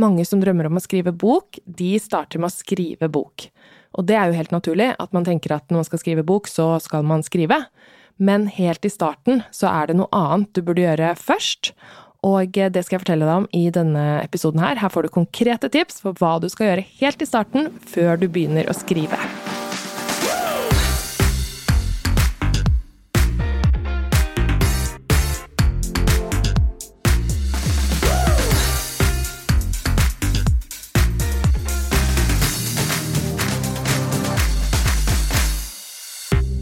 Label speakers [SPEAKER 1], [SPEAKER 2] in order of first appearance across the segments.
[SPEAKER 1] Mange som drømmer om å skrive bok, de starter med å skrive bok. Og det er jo helt naturlig at man tenker at når man skal skrive bok, så skal man skrive. Men helt i starten så er det noe annet du burde gjøre først. Og det skal jeg fortelle deg om i denne episoden her. Her får du konkrete tips for hva du skal gjøre helt i starten før du begynner å skrive.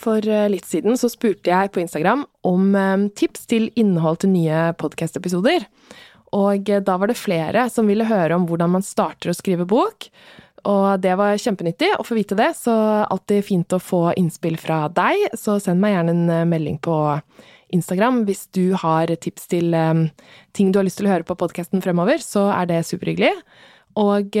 [SPEAKER 1] For eh, litt siden så spurte jeg på Instagram om eh, tips til innhold til nye podkast-episoder. Og eh, da var det flere som ville høre om hvordan man starter å skrive bok. Og det var kjempenyttig å få vite det, så alltid fint å få innspill fra deg. Så send meg gjerne en melding på Instagram hvis du har tips til ting du har lyst til å høre på podkasten fremover, så er det superhyggelig. Og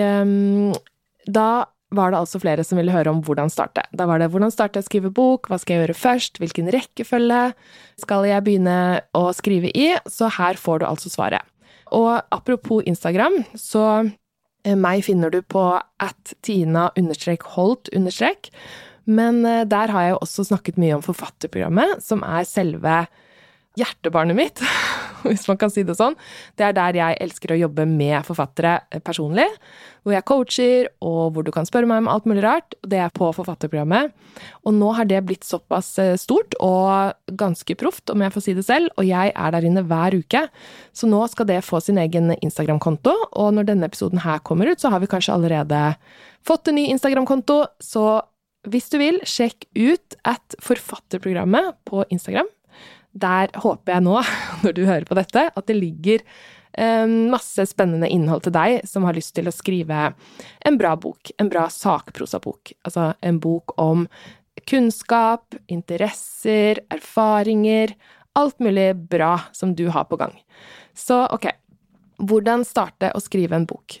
[SPEAKER 1] da var det altså flere som ville høre om hvordan starte. Da var det hvordan starte å skrive bok, hva skal jeg gjøre først, hvilken rekkefølge skal jeg begynne å skrive i, så her får du altså svaret. Og apropos Instagram, så eh, meg finner du på at tina-holt- men eh, der har jeg jo også snakket mye om forfatterprogrammet, som er selve hjertebarnet mitt, hvis man kan si det sånn. Det er der jeg elsker å jobbe med forfattere personlig. Hvor jeg coacher, og hvor du kan spørre meg om alt mulig rart. Det er på forfatterprogrammet. Og nå har det blitt såpass eh, stort og ganske proft, om jeg får si det selv, og jeg er der inne hver uke. Så nå skal det få sin egen Instagram-konto, og når denne episoden her kommer ut, så har vi kanskje allerede fått en ny Instagram-konto. Så hvis du vil, sjekk ut at forfatterprogrammet på Instagram der håper jeg nå, når du hører på dette, at det ligger um, masse spennende innhold til deg som har lyst til å skrive en bra bok. En bra sakprosabok. Altså en bok om kunnskap, interesser, erfaringer. Alt mulig bra som du har på gang. Så ok, hvordan starte å skrive en bok?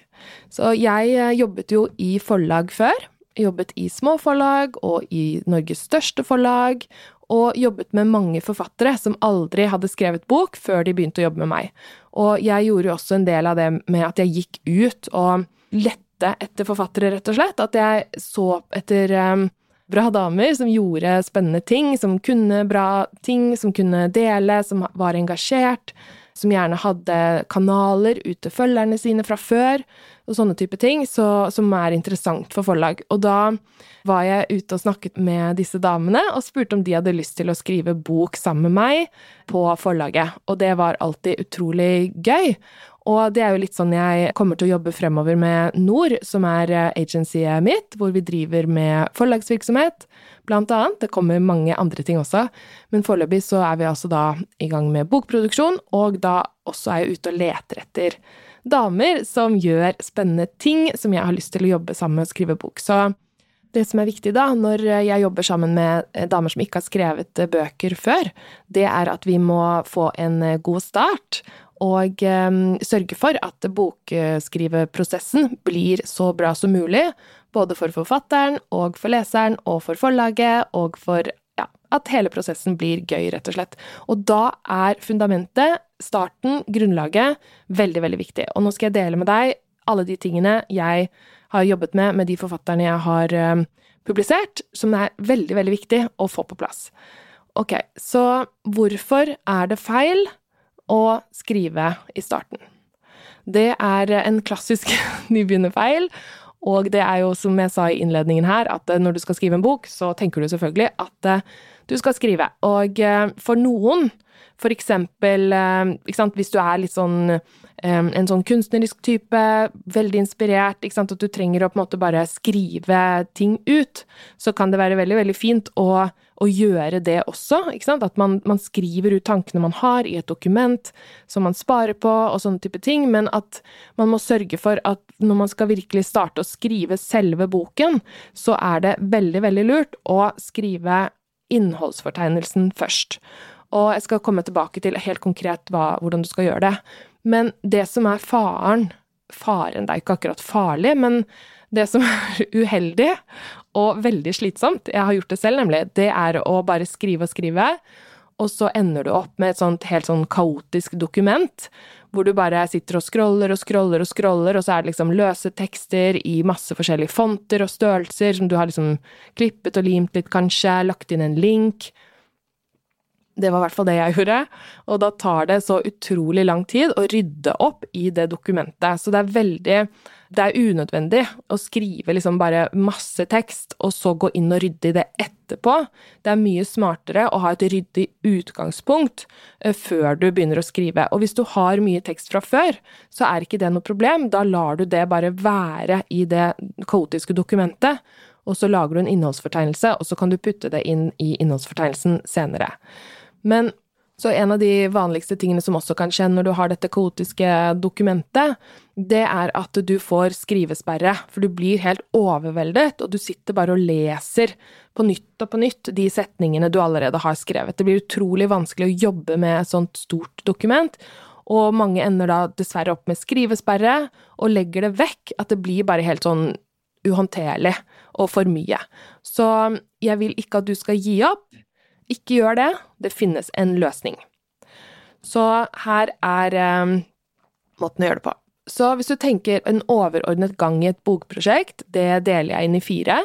[SPEAKER 1] Så jeg eh, jobbet jo i forlag før jobbet i små forlag og i Norges største forlag, og jobbet med mange forfattere som aldri hadde skrevet bok før de begynte å jobbe med meg. Og jeg gjorde jo også en del av det med at jeg gikk ut og lette etter forfattere, rett og slett. At jeg så etter um, bra damer som gjorde spennende ting, som kunne bra ting, som kunne dele, som var engasjert, som gjerne hadde kanaler ut til følgerne sine fra før, og sånne type ting, så, som er interessant for forlag. Og da var jeg ute og snakket med disse damene og spurte om de hadde lyst til å skrive bok sammen med meg på forlaget. Og det var alltid utrolig gøy. Og det er jo litt sånn jeg kommer til å jobbe fremover med Nord, som er agencyet mitt, hvor vi driver med forlagsvirksomhet, blant annet. Det kommer mange andre ting også, men foreløpig så er vi altså da i gang med bokproduksjon, og da også er jeg ute og leter etter damer som gjør spennende ting som jeg har lyst til å jobbe sammen med og skrive bok. Så det som er viktig da, når jeg jobber sammen med damer som ikke har skrevet bøker før, det er at vi må få en god start. Og sørge for at bokskriveprosessen blir så bra som mulig. Både for forfatteren og for leseren og for forlaget og for at hele prosessen blir gøy, rett og slett. Og da er fundamentet, starten, grunnlaget, veldig, veldig viktig. Og nå skal jeg dele med deg alle de tingene jeg har jobbet med med de forfatterne jeg har um, publisert, som er veldig, veldig viktig å få på plass. Ok, så hvorfor er det feil å skrive i starten? Det er en klassisk nybegynnerfeil, og det er jo, som jeg sa i innledningen her, at når du skal skrive en bok, så tenker du selvfølgelig at du skal skrive. Og eh, for noen, for eksempel sant, hvis du er litt sånn eh, en sånn kunstnerisk type, veldig inspirert, sant, at du trenger å på en måte bare skrive ting ut, så kan det være veldig, veldig fint å, å gjøre det også. At man, man, skriver ut tankene man har i et dokument som man sparer på, og sånne type ting, men at man må sørge for at når man skal virkelig starte å skrive selve boken, så er det veldig, veldig lurt å skrive innholdsfortegnelsen først. Og jeg skal komme tilbake til helt konkret hva, hvordan du skal gjøre det. Men det som er faren Faren, det er ikke akkurat farlig, men det som er uheldig og veldig slitsomt, jeg har gjort det selv nemlig, det er å bare skrive og skrive, og så ender du opp med et sånt helt sånn kaotisk dokument, hvor du bare sitter og scroller og scroller og scroller, og så er det liksom løse tekster i masse forskjellige fonter og størrelser som du har liksom klippet og limt litt, kanskje, lagt inn en link. Det var i hvert fall det jeg gjorde, og da tar det så utrolig lang tid å rydde opp i det dokumentet, så det er veldig det er unødvendig å skrive liksom bare masse tekst, og så gå inn og rydde i det etterpå. Det er mye smartere å ha et ryddig utgangspunkt eh, før du begynner å skrive. Og hvis du har mye tekst fra før, så er ikke det noe problem. Da lar du det bare være i det kaotiske dokumentet, og så lager du en innholdsfortegnelse, og så kan du putte det inn i innholdsfortegnelsen senere. Men så en av de vanligste tingene som også kan skje når du har dette kaotiske dokumentet, det er at du får skrivesperre, for du blir helt overveldet, og du sitter bare og leser på nytt og på nytt de setningene du allerede har skrevet. Det blir utrolig vanskelig å jobbe med et sånt stort dokument, og mange ender da dessverre opp med skrivesperre, og legger det vekk, at det blir bare helt sånn uhåndterlig og for mye. Så jeg vil ikke at du skal gi opp. Ikke gjør det, det finnes en løsning. Så her er eh, måten å gjøre det på. Så hvis du tenker en overordnet gang i et bokprosjekt, det deler jeg inn i fire.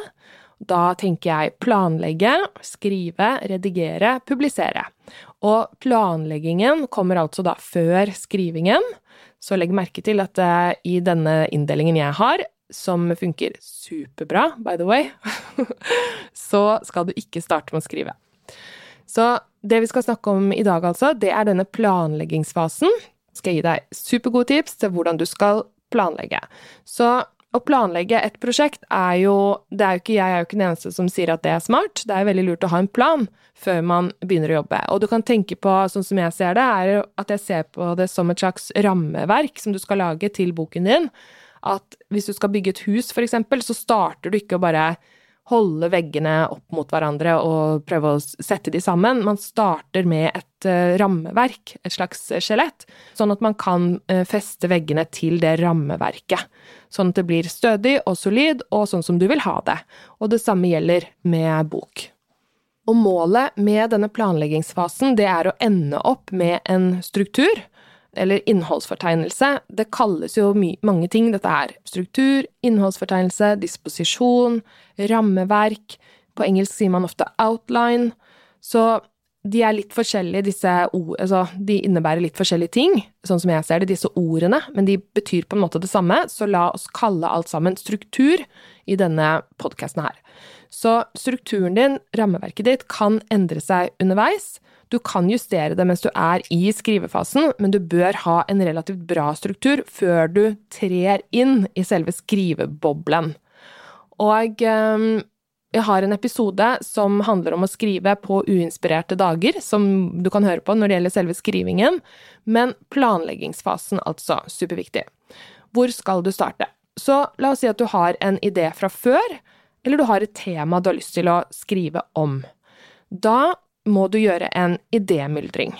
[SPEAKER 1] Da tenker jeg planlegge, skrive, redigere, publisere. Og planleggingen kommer altså da før skrivingen, så legg merke til at uh, i denne inndelingen jeg har, som funker superbra, by the way, så skal du ikke starte med å skrive. Så det vi skal snakke om i dag, altså, det er denne planleggingsfasen. Skal jeg gi deg supergode tips til hvordan du skal planlegge. Så å planlegge et prosjekt er jo det er jo ikke, Jeg er jo ikke den eneste som sier at det er smart. Det er veldig lurt å ha en plan før man begynner å jobbe. Og du kan tenke på, sånn som jeg ser det, er at jeg ser på det som et slags rammeverk som du skal lage til boken din. At hvis du skal bygge et hus, eksempel, så starter du ikke å bare holde veggene opp mot hverandre og prøve å sette de sammen. Man starter med et uh, rammeverk, et slags skjelett, sånn at man kan uh, feste veggene til det rammeverket. Sånn at det blir stødig og solid, og sånn som du vil ha det. Og det samme gjelder med bok. Og målet med denne planleggingsfasen, det er å ende opp med en struktur eller innholdsfortegnelse. Det kalles jo mange ting, dette her. Struktur, innholdsfortegnelse, disposisjon, rammeverk. På engelsk sier man ofte outline. Så de er litt forskjellige, disse ord, altså de innebærer litt forskjellige ting, sånn som jeg ser det, disse ordene, men de betyr på en måte det samme, så la oss kalle alt sammen struktur i denne podkasten her. Så strukturen din, rammeverket ditt, kan endre seg underveis, du kan justere det mens du er i skrivefasen, men du bør ha en relativt bra struktur før du trer inn i selve skriveboblen. Og ehm, jeg har en episode som handler om å skrive på uinspirerte dager, som du kan høre på når det gjelder selve skrivingen, men planleggingsfasen, altså, superviktig. Hvor skal du starte? Så la oss si at du har en idé fra før, eller du har et tema du har lyst til å skrive om. Da må du gjøre en idémyldring.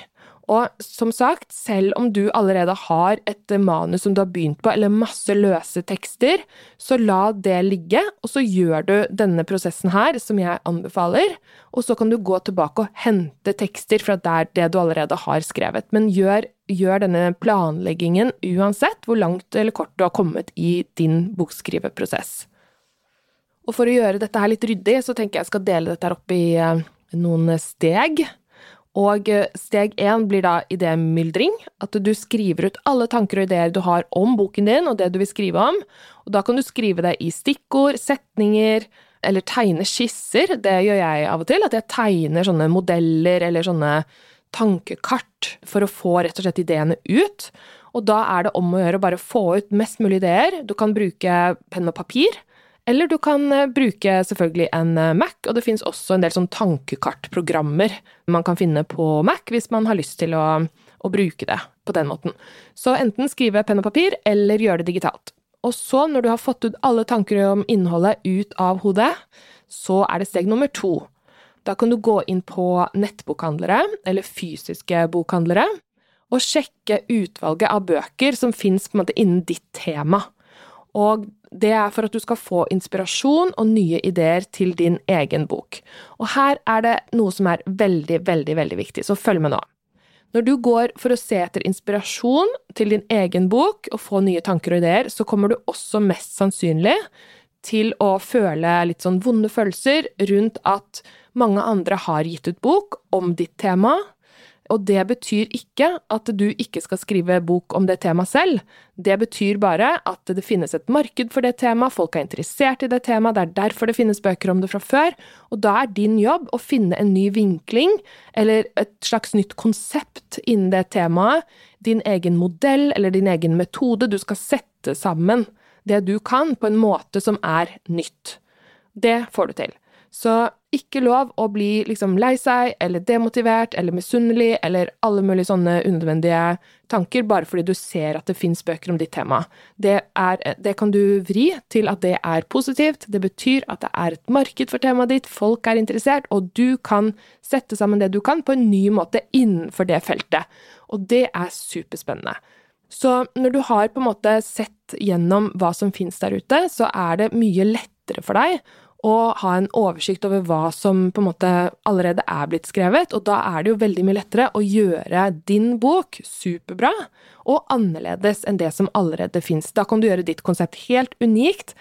[SPEAKER 1] Og som sagt, selv om du allerede har et manus som du har begynt på, eller masse løse tekster, så la det ligge, og så gjør du denne prosessen her, som jeg anbefaler, og så kan du gå tilbake og hente tekster fra der det du allerede har skrevet. Men gjør, gjør denne planleggingen uansett hvor langt eller kort du har kommet i din bokskriveprosess. Og for å gjøre dette her litt ryddig, så tenker jeg jeg skal dele dette her opp i eh, noen steg. Og steg én blir da idémyldring, at du skriver ut alle tanker og ideer du har om boken din og det du vil skrive om, og da kan du skrive det i stikkord, setninger, eller tegne skisser. Det gjør jeg av og til, at jeg tegner sånne modeller eller sånne tankekart for å få rett og slett ideene ut. Og da er det om å gjøre å bare få ut mest mulig ideer. Du kan bruke penn og papir, Eller du kan eh, bruke selvfølgelig en eh, Mac, og det finnes også en del sånn tankekartprogrammer man kan finne på Mac hvis man har lyst til å, å bruke det på den måten. Så enten skrive penn og papir, eller gjøre det digitalt. Og så, når du har fått ut alle tanker om innholdet ut av hodet, så er det steg nummer to. Da kan du gå inn på nettbokhandlere, eller fysiske bokhandlere, og sjekke utvalget av bøker som fins innen ditt tema. Og det er for at du skal få inspirasjon og nye ideer til din egen bok. Og her er det noe som er veldig, veldig, veldig viktig, så følg med nå. Når du går for å se etter inspirasjon til din egen bok og få nye tanker og ideer, så kommer du også mest sannsynlig til å føle litt sånn vonde følelser rundt at mange andre har gitt ut bok om ditt tema, og det betyr ikke at du ikke skal skrive bok om det temaet selv. Det betyr bare at det finnes et marked for det temaet, folk er interessert i det temaet, det er derfor det finnes bøker om det fra før, og da er din jobb å finne en ny vinkling, eller et slags nytt konsept innen det temaet, din egen modell eller din egen metode, du skal sette sammen det du kan på en måte som er nytt. Det får du til. Så ikke lov å bli liksom lei seg eller demotivert eller misunnelig eller alle mulige sånne unødvendige tanker bare fordi du ser at det fins bøker om ditt tema. Det, er, det, kan du vri til at det er positivt. Det betyr at det er et marked for temaet ditt, folk er interessert, og du kan sette sammen det du kan på en ny måte innenfor det feltet. Og det er superspennende. Så når du har på en måte sett gjennom hva som fins der ute, så er det mye lettere for deg og ha en oversikt over hva som på en måte allerede er blitt skrevet, og da er det jo veldig mye lettere å gjøre din bok superbra og annerledes enn det som allerede fins. Da kan du gjøre ditt konsept helt unikt.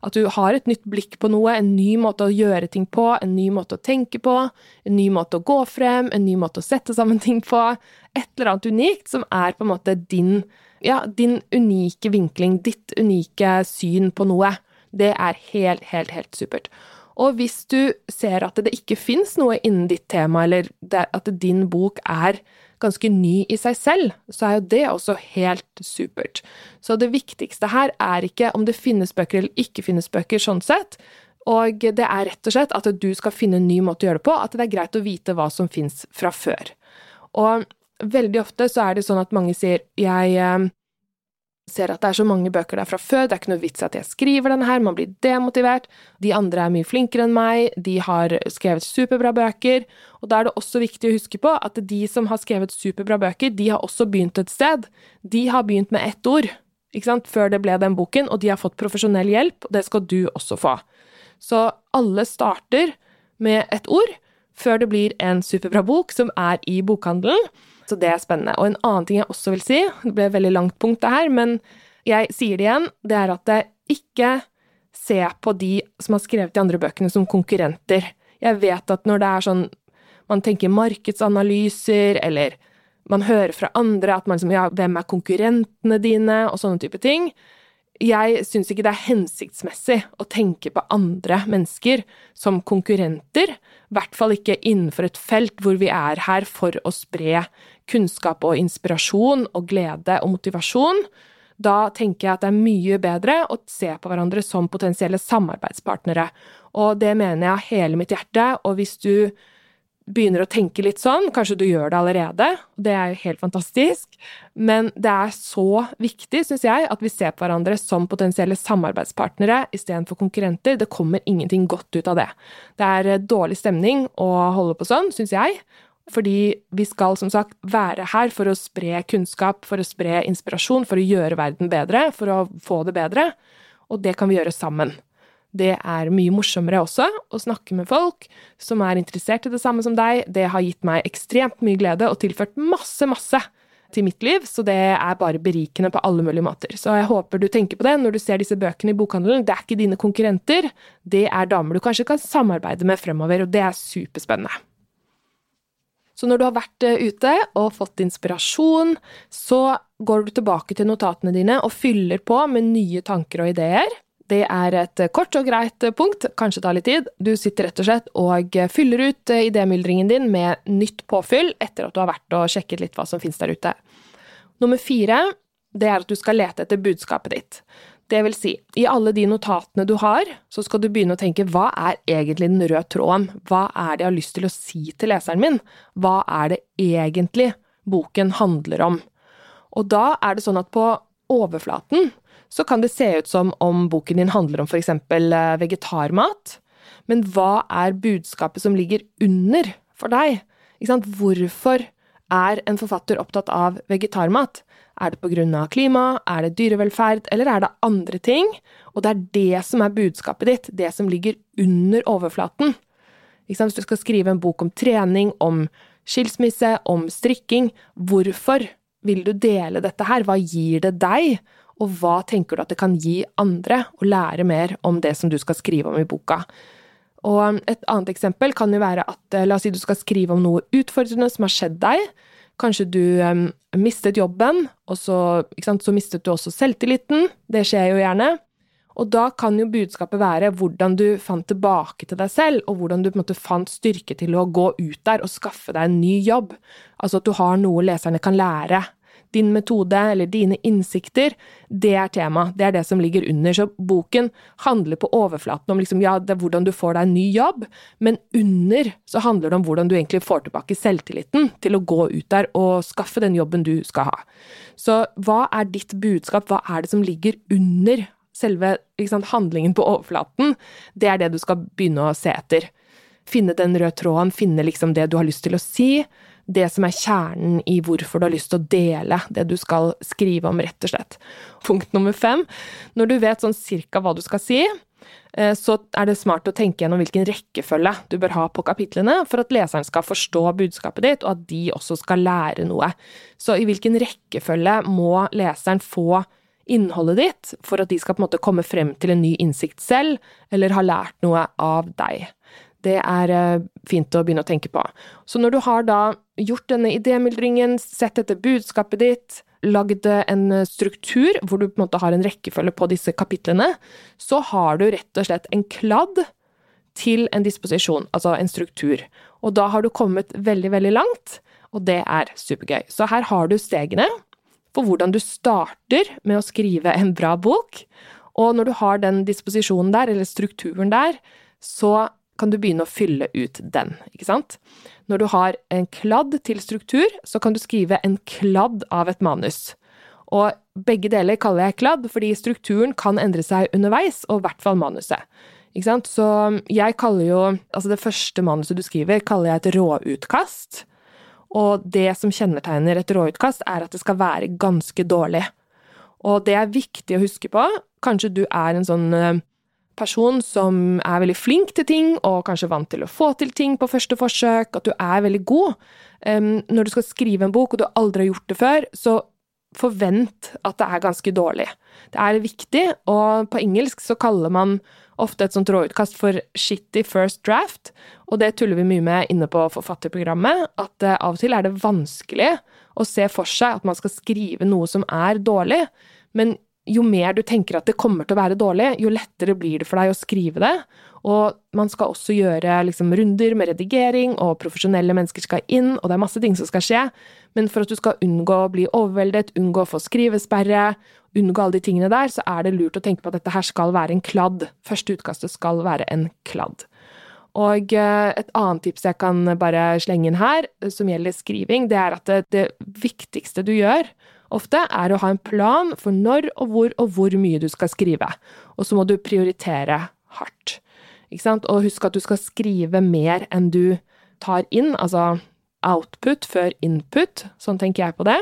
[SPEAKER 1] At du har et nytt blikk på noe, en ny måte å gjøre ting på, en ny måte å tenke på, en ny måte å gå frem, en ny måte å sette sammen ting på. Et eller annet unikt som er på en måte din, ja, din unike vinkling, ditt unike syn på noe. Det er helt, helt, helt supert. Og hvis du ser at det ikke fins noe innen ditt tema, eller at din bok er ganske ny i seg selv, så er jo det også helt supert. Så det viktigste her er ikke om det finnes bøker eller ikke finnes bøker, sånn sett. Og det er rett og slett at du skal finne en ny måte å gjøre det på, at det er greit å vite hva som fins fra før. Og veldig ofte så er det sånn at mange sier jeg eh, ser at det er så mange bøker der fra før, det er ikke noe vits at jeg skriver denne her, man blir demotivert, de andre er mye flinkere enn meg, de har skrevet superbra bøker, og da er det også viktig å huske på at de som har skrevet superbra bøker, de har også begynt et sted. De har begynt med ett ord, ikke sant, før det ble den boken, og de har fått profesjonell hjelp, og det skal du også få. Så alle starter med et ord før det blir en superbra bok som er i bokhandelen. Så det er spennende. Og en annen ting jeg også vil si, det ble et veldig langt punkt det her, men jeg sier det igjen, det er at det ikke se på de som har skrevet de andre bøkene som konkurrenter. Jeg vet at når det er sånn man tenker markedsanalyser, eller man hører fra andre at man liksom Ja, hvem er konkurrentene dine, og sånne type ting jeg syns ikke det er hensiktsmessig å tenke på andre mennesker som konkurrenter, i hvert fall ikke innenfor et felt hvor vi er her for å spre kunnskap og inspirasjon og glede og motivasjon. Da tenker jeg at det er mye bedre å se på hverandre som potensielle samarbeidspartnere, og det mener jeg av hele mitt hjerte, og hvis du begynner å tenke litt sånn, kanskje du gjør det allerede, det er jo helt fantastisk, men det er så viktig, syns jeg, at vi ser på hverandre som potensielle samarbeidspartnere istedenfor konkurrenter. Det kommer ingenting godt ut av det. Det er eh, dårlig stemning å holde på sånn, syns jeg, fordi vi skal som sagt være her for å spre kunnskap, for å spre inspirasjon, for å gjøre verden bedre, for å få det bedre, og det kan vi gjøre sammen. Det er mye morsommere også å snakke med folk som er interessert i det samme som deg. Det har gitt meg ekstremt mye glede og tilført masse, masse til mitt liv, så det er bare berikende på alle mulige måter. Så jeg håper du tenker på det når du ser disse bøkene i bokhandelen. Det er ikke dine konkurrenter, det er damer du kanskje kan samarbeide med fremover, og det er superspennende. Så når du har vært eh, ute og fått inspirasjon, så går du tilbake til notatene dine og fyller på med nye tanker og ideer. Det er et kort og greit punkt, kanskje tar litt tid. Du sitter rett og slett og fyller ut idémyldringen din med nytt påfyll etter at du har vært og sjekket litt hva som finnes der ute. Nummer fire, det er at du skal lete etter budskapet ditt. Det vil si, i alle de notatene du har, så skal du begynne å tenke hva er egentlig den røde tråden, hva er det jeg har lyst til å si til leseren min, hva er det egentlig boken handler om? Og da er det sånn at på overflaten så kan det se ut som om boken din handler om eksempel eh, vegetarmat, men hva er budskapet som ligger under for deg? Hvorfor er en forfatter opptatt av vegetarmat? Er det av klima, er det dyrevelferd, eller er det andre ting? Og det er det som er budskapet ditt, det som ligger under overflaten. Hvis du skal skrive en bok om trening, om skilsmisse, om strikking, hvorfor vil du dele dette her? Hva gir det deg? Og hva tenker du at det kan gi andre å lære mer om det som du skal skrive om i boka? Og et annet eksempel kan jo være at eh, la oss si du skal skrive om noe utfordrende som har skjedd deg. Kanskje du um, mistet jobben, og så, sant, så, mistet du også selvtilliten. Det skjer jo gjerne. Og da kan jo budskapet være hvordan du fant tilbake til deg selv, og hvordan du på en måte fant styrke til å gå ut der og skaffe deg en ny jobb. Altså at du har noe leserne kan lære din metode eller dine innsikter, det er tema. Det er det som ligger under. Så boken handler på overflaten om liksom, ja, det er hvordan du får deg en ny jobb, men under så handler det om hvordan du egentlig får tilbake selvtilliten til å gå ut der og skaffe den jobben du skal ha. Så hva er ditt budskap, hva er det som ligger under selve sant, handlingen på overflaten? Det er det du skal begynne å se etter. Finne den røde tråden, finne liksom det du har lyst til å si det som er kjernen i hvorfor du har lyst til å dele det du skal skrive om, rett og slett. Punkt nummer fem. Når du vet sånn cirka hva du skal si, eh, så er det smart å tenke gjennom hvilken rekkefølge du bør ha på kapitlene for at leseren skal forstå budskapet ditt, og at de også skal lære noe. Så i hvilken rekkefølge må leseren få innholdet ditt for at de skal på en måte komme frem til en ny innsikt selv, eller ha lært noe av deg. Det er eh, fint å begynne å tenke på. Så når du har da gjort denne idémyldringen, sett etter budskapet ditt, lagd en struktur hvor du på en måte har en rekkefølge på disse kapitlene, så har du rett og slett en kladd til en disposisjon, altså en struktur. Og da har du kommet veldig, veldig langt, og det er supergøy. Så her har du stegene for hvordan du starter med å skrive en bra bok. Og når du har den disposisjonen der, eller strukturen der, så kan du begynne å fylle ut den, ikke sant? Når du har en kladd til struktur, så kan du skrive en kladd av et manus. Og begge deler kaller jeg kladd, fordi strukturen kan endre seg underveis, og i hvert fall manuset. Ikke sant? Så jeg kaller jo Altså, det første manuset du skriver, kaller jeg et råutkast. Og det som kjennetegner et råutkast, er at det skal være ganske dårlig. Og det er viktig å huske på. Kanskje du er en sånn eh, person som er veldig flink til ting, og kanskje vant til å få til ting på første forsøk, at du er veldig god. Når du skal skrive en bok, og du aldri har gjort det før, så forvent at det er ganske dårlig. Det er viktig, og på engelsk så kaller man ofte et sånt råutkast for shitty first draft, og det tuller vi mye med inne på forfatterprogrammet, at uh, av og til er det vanskelig å se for seg at man skal skrive noe som er dårlig, men jo mer du tenker at det kommer til å være dårlig, jo lettere blir det for deg å skrive det. Og man skal også gjøre liksom, runder med redigering, og profesjonelle mennesker skal inn, og det er masse ting som skal skje. Men for at du skal unngå å bli overveldet, unngå å få skrivesperre, unngå alle de tingene der, så er det lurt å tenke på at dette her skal være en kladd. Første utkastet skal være en kladd. Og eh, et annet tips jeg kan bare slenge inn her, som gjelder skriving, det er at det, viktigste du gjør, ofte, er å ha en plan for når og hvor og hvor mye du skal skrive. Og så må du prioritere hardt. Og husk at du skal skrive mer enn du tar inn, altså output før input. Sånn tenker jeg på det.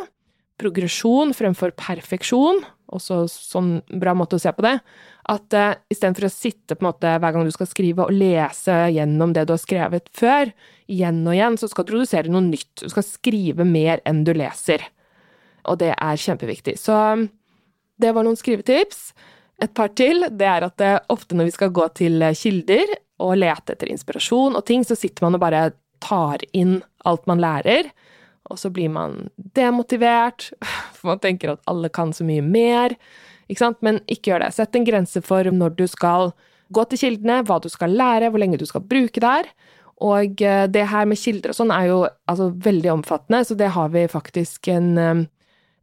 [SPEAKER 1] Progresjon fremfor perfeksjon. Også sånn bra måte å se på det. At uh, istedenfor å sitte på en måte hver gang du skal skrive og lese gjennom det du har skrevet før, igjen og igjen, så skal du produsere noe nytt. Du skal skrive mer enn du leser og det er kjempeviktig. Så det var noen skrivetips. Et par til, det er at det, ofte når vi skal gå til kilder og lete etter inspirasjon og ting, så sitter man og bare tar inn alt man lærer, og så blir man demotivert, for man tenker at alle kan så mye mer, ikke sant? Men ikke gjør det. Sett en grense for når du skal gå til kildene, hva du skal lære, hvor lenge du skal bruke der. Og eh, det her med kilder og sånn er jo altså veldig omfattende, så det har vi faktisk en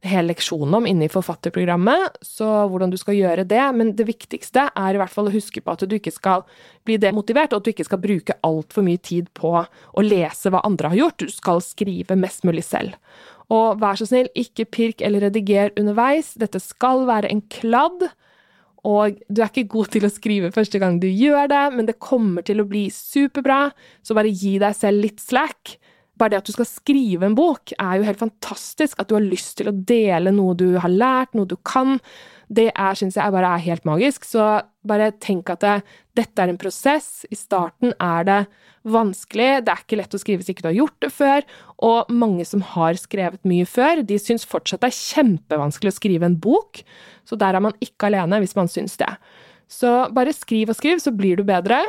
[SPEAKER 1] hel leksjon om inne i forfatterprogrammet, så hvordan du skal gjøre det. Men det viktigste er i hvert fall å huske på at du ikke skal bli demotivert, og at du ikke skal bruke altfor mye tid på å lese hva andre har gjort. Du skal skrive mest mulig selv. Og vær så snill, ikke pirk eller rediger underveis. Dette skal være en kladd. Og du er ikke god til å skrive første gang du gjør det, men det kommer til å bli superbra, så bare gi deg selv litt slack. Bare det at du skal skrive en bok, er jo helt fantastisk. At du har lyst til å dele noe du har lært, noe du kan. Det er, syns jeg bare er helt magisk. Så bare tenk at det, dette er en prosess. I starten er det vanskelig. Det er ikke lett å skrive hvis ikke du har gjort det før. Og mange som har skrevet mye før, de syns fortsatt det er kjempevanskelig å skrive en bok. Så der er man ikke alene hvis man syns det. Så bare skriv og skriv, så blir du bedre.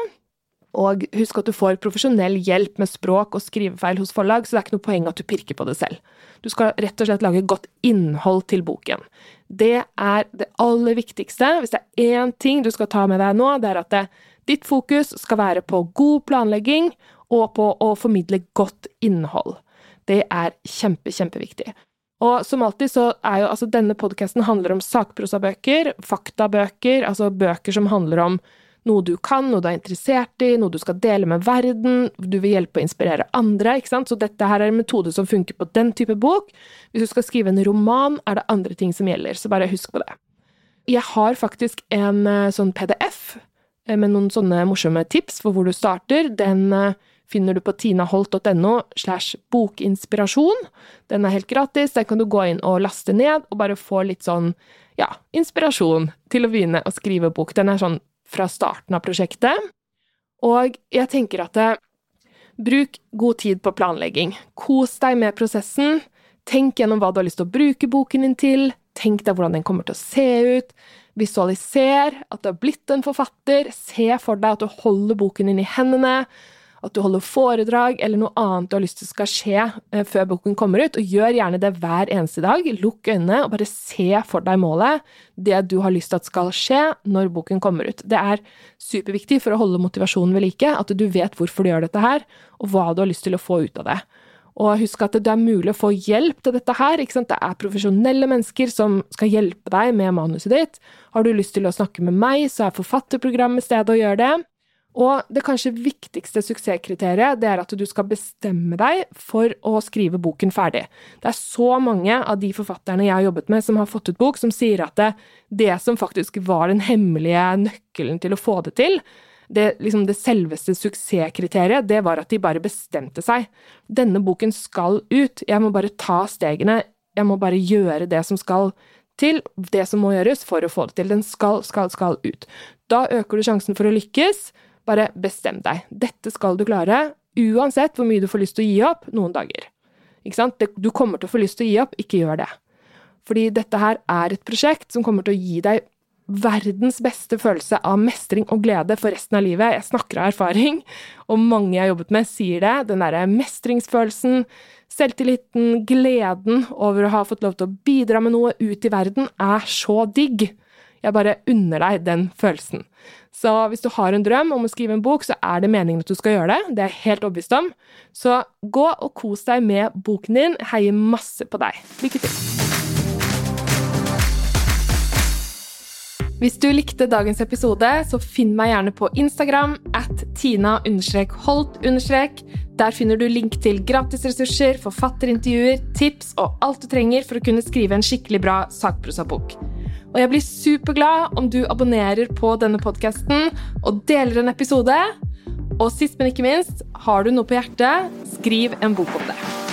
[SPEAKER 1] Og husk at du får profesjonell hjelp med språk og skrivefeil hos forlag, så det er ikke noe poeng at du pirker på det selv. Du skal rett og slett lage godt innhold til boken. Det er det aller viktigste. Hvis det er én ting du skal ta med deg nå, det er at det, ditt fokus skal være på god planlegging og på å formidle godt innhold. Det er kjempe, kjempeviktig. Og som alltid så er jo altså denne podkasten handler om sakprosabøker, faktabøker, altså bøker som handler om noe du kan, noe du er interessert i, noe du skal dele med verden, du vil hjelpe å inspirere andre, ikke sant. Så dette her er en metode som funker på den type bok. Hvis du skal skrive en roman, er det andre ting som gjelder, så bare husk på det. Jeg har faktisk en eh, sånn PDF eh, med noen sånne morsomme tips for hvor du starter. Den eh, finner du på tinaholt.no slash bokinspirasjon. Den er helt gratis, der kan du gå inn og laste ned og bare få litt sånn ja, inspirasjon til å begynne å skrive bok. Den er sånn fra starten av prosjektet. Og jeg tenker at det, bruk god tid på planlegging. Kos deg med prosessen. Tenk gjennom hva du har lyst til å bruke boken din til. Tenk deg hvordan den kommer til å se ut. Visualiser at du har blitt en forfatter. Se for deg at du holder boken din i hendene at du holder foredrag eller noe annet du har lyst til skal skje eh, før boken kommer ut, og gjør gjerne det hver eneste dag. Lukk øynene og bare se for deg målet, det du har lyst til at skal skje når boken kommer ut. Det er superviktig for å holde motivasjonen ved like, at du vet hvorfor du gjør dette her, og hva du har lyst til å få ut av det. Og husk at det er mulig å få hjelp til dette her. Det er profesjonelle mennesker som skal hjelpe deg med manuset ditt. Har du lyst til å snakke med meg, så er forfatterprogrammet stedet å gjøre det. Og det kanskje viktigste suksesskriteriet det er at du skal bestemme deg for å skrive boken ferdig. Det er så mange av de forfatterne jeg har jobbet med som har fått ut bok, som sier at det, det som faktisk var den hemmelige nøkkelen til å få det til, det, liksom det selveste suksesskriteriet, det var at de bare bestemte seg. Denne boken skal ut, jeg må bare ta stegene, jeg må bare gjøre det som skal til, det som må gjøres for å få det til. Den skal, skal, skal ut. Da øker du sjansen for å lykkes, bare bestem deg. Dette skal du klare, uansett hvor mye du får lyst til å gi opp noen dager. Ikke sant? Du kommer til å få lyst til å gi opp, ikke gjør det. Fordi dette her er et prosjekt som kommer til å gi deg verdens beste følelse av mestring og glede for resten av livet. Jeg snakker av erfaring, og mange jeg har jobbet med, sier det. Den derre mestringsfølelsen, selvtilliten, gleden over å ha fått lov til å bidra med noe ut i verden, er så digg. Jeg bare unner deg den følelsen. Så hvis du har en drøm om å skrive en bok, så er det meningen at du skal gjøre det. Det er jeg helt overbevist om. Så gå og kos deg med boken din. Heier masse på deg. Lykke til! Hvis du likte dagens episode, så finn meg gjerne på Instagram at tina-holt. Der finner du link til gratisressurser, forfatterintervjuer, tips og alt du trenger for å kunne skrive en skikkelig bra sakprosabok. Og jeg blir superglad om du abonnerer på denne podkasten og deler en episode. Og sist, men ikke minst, har du noe på hjertet, skriv en bok om det.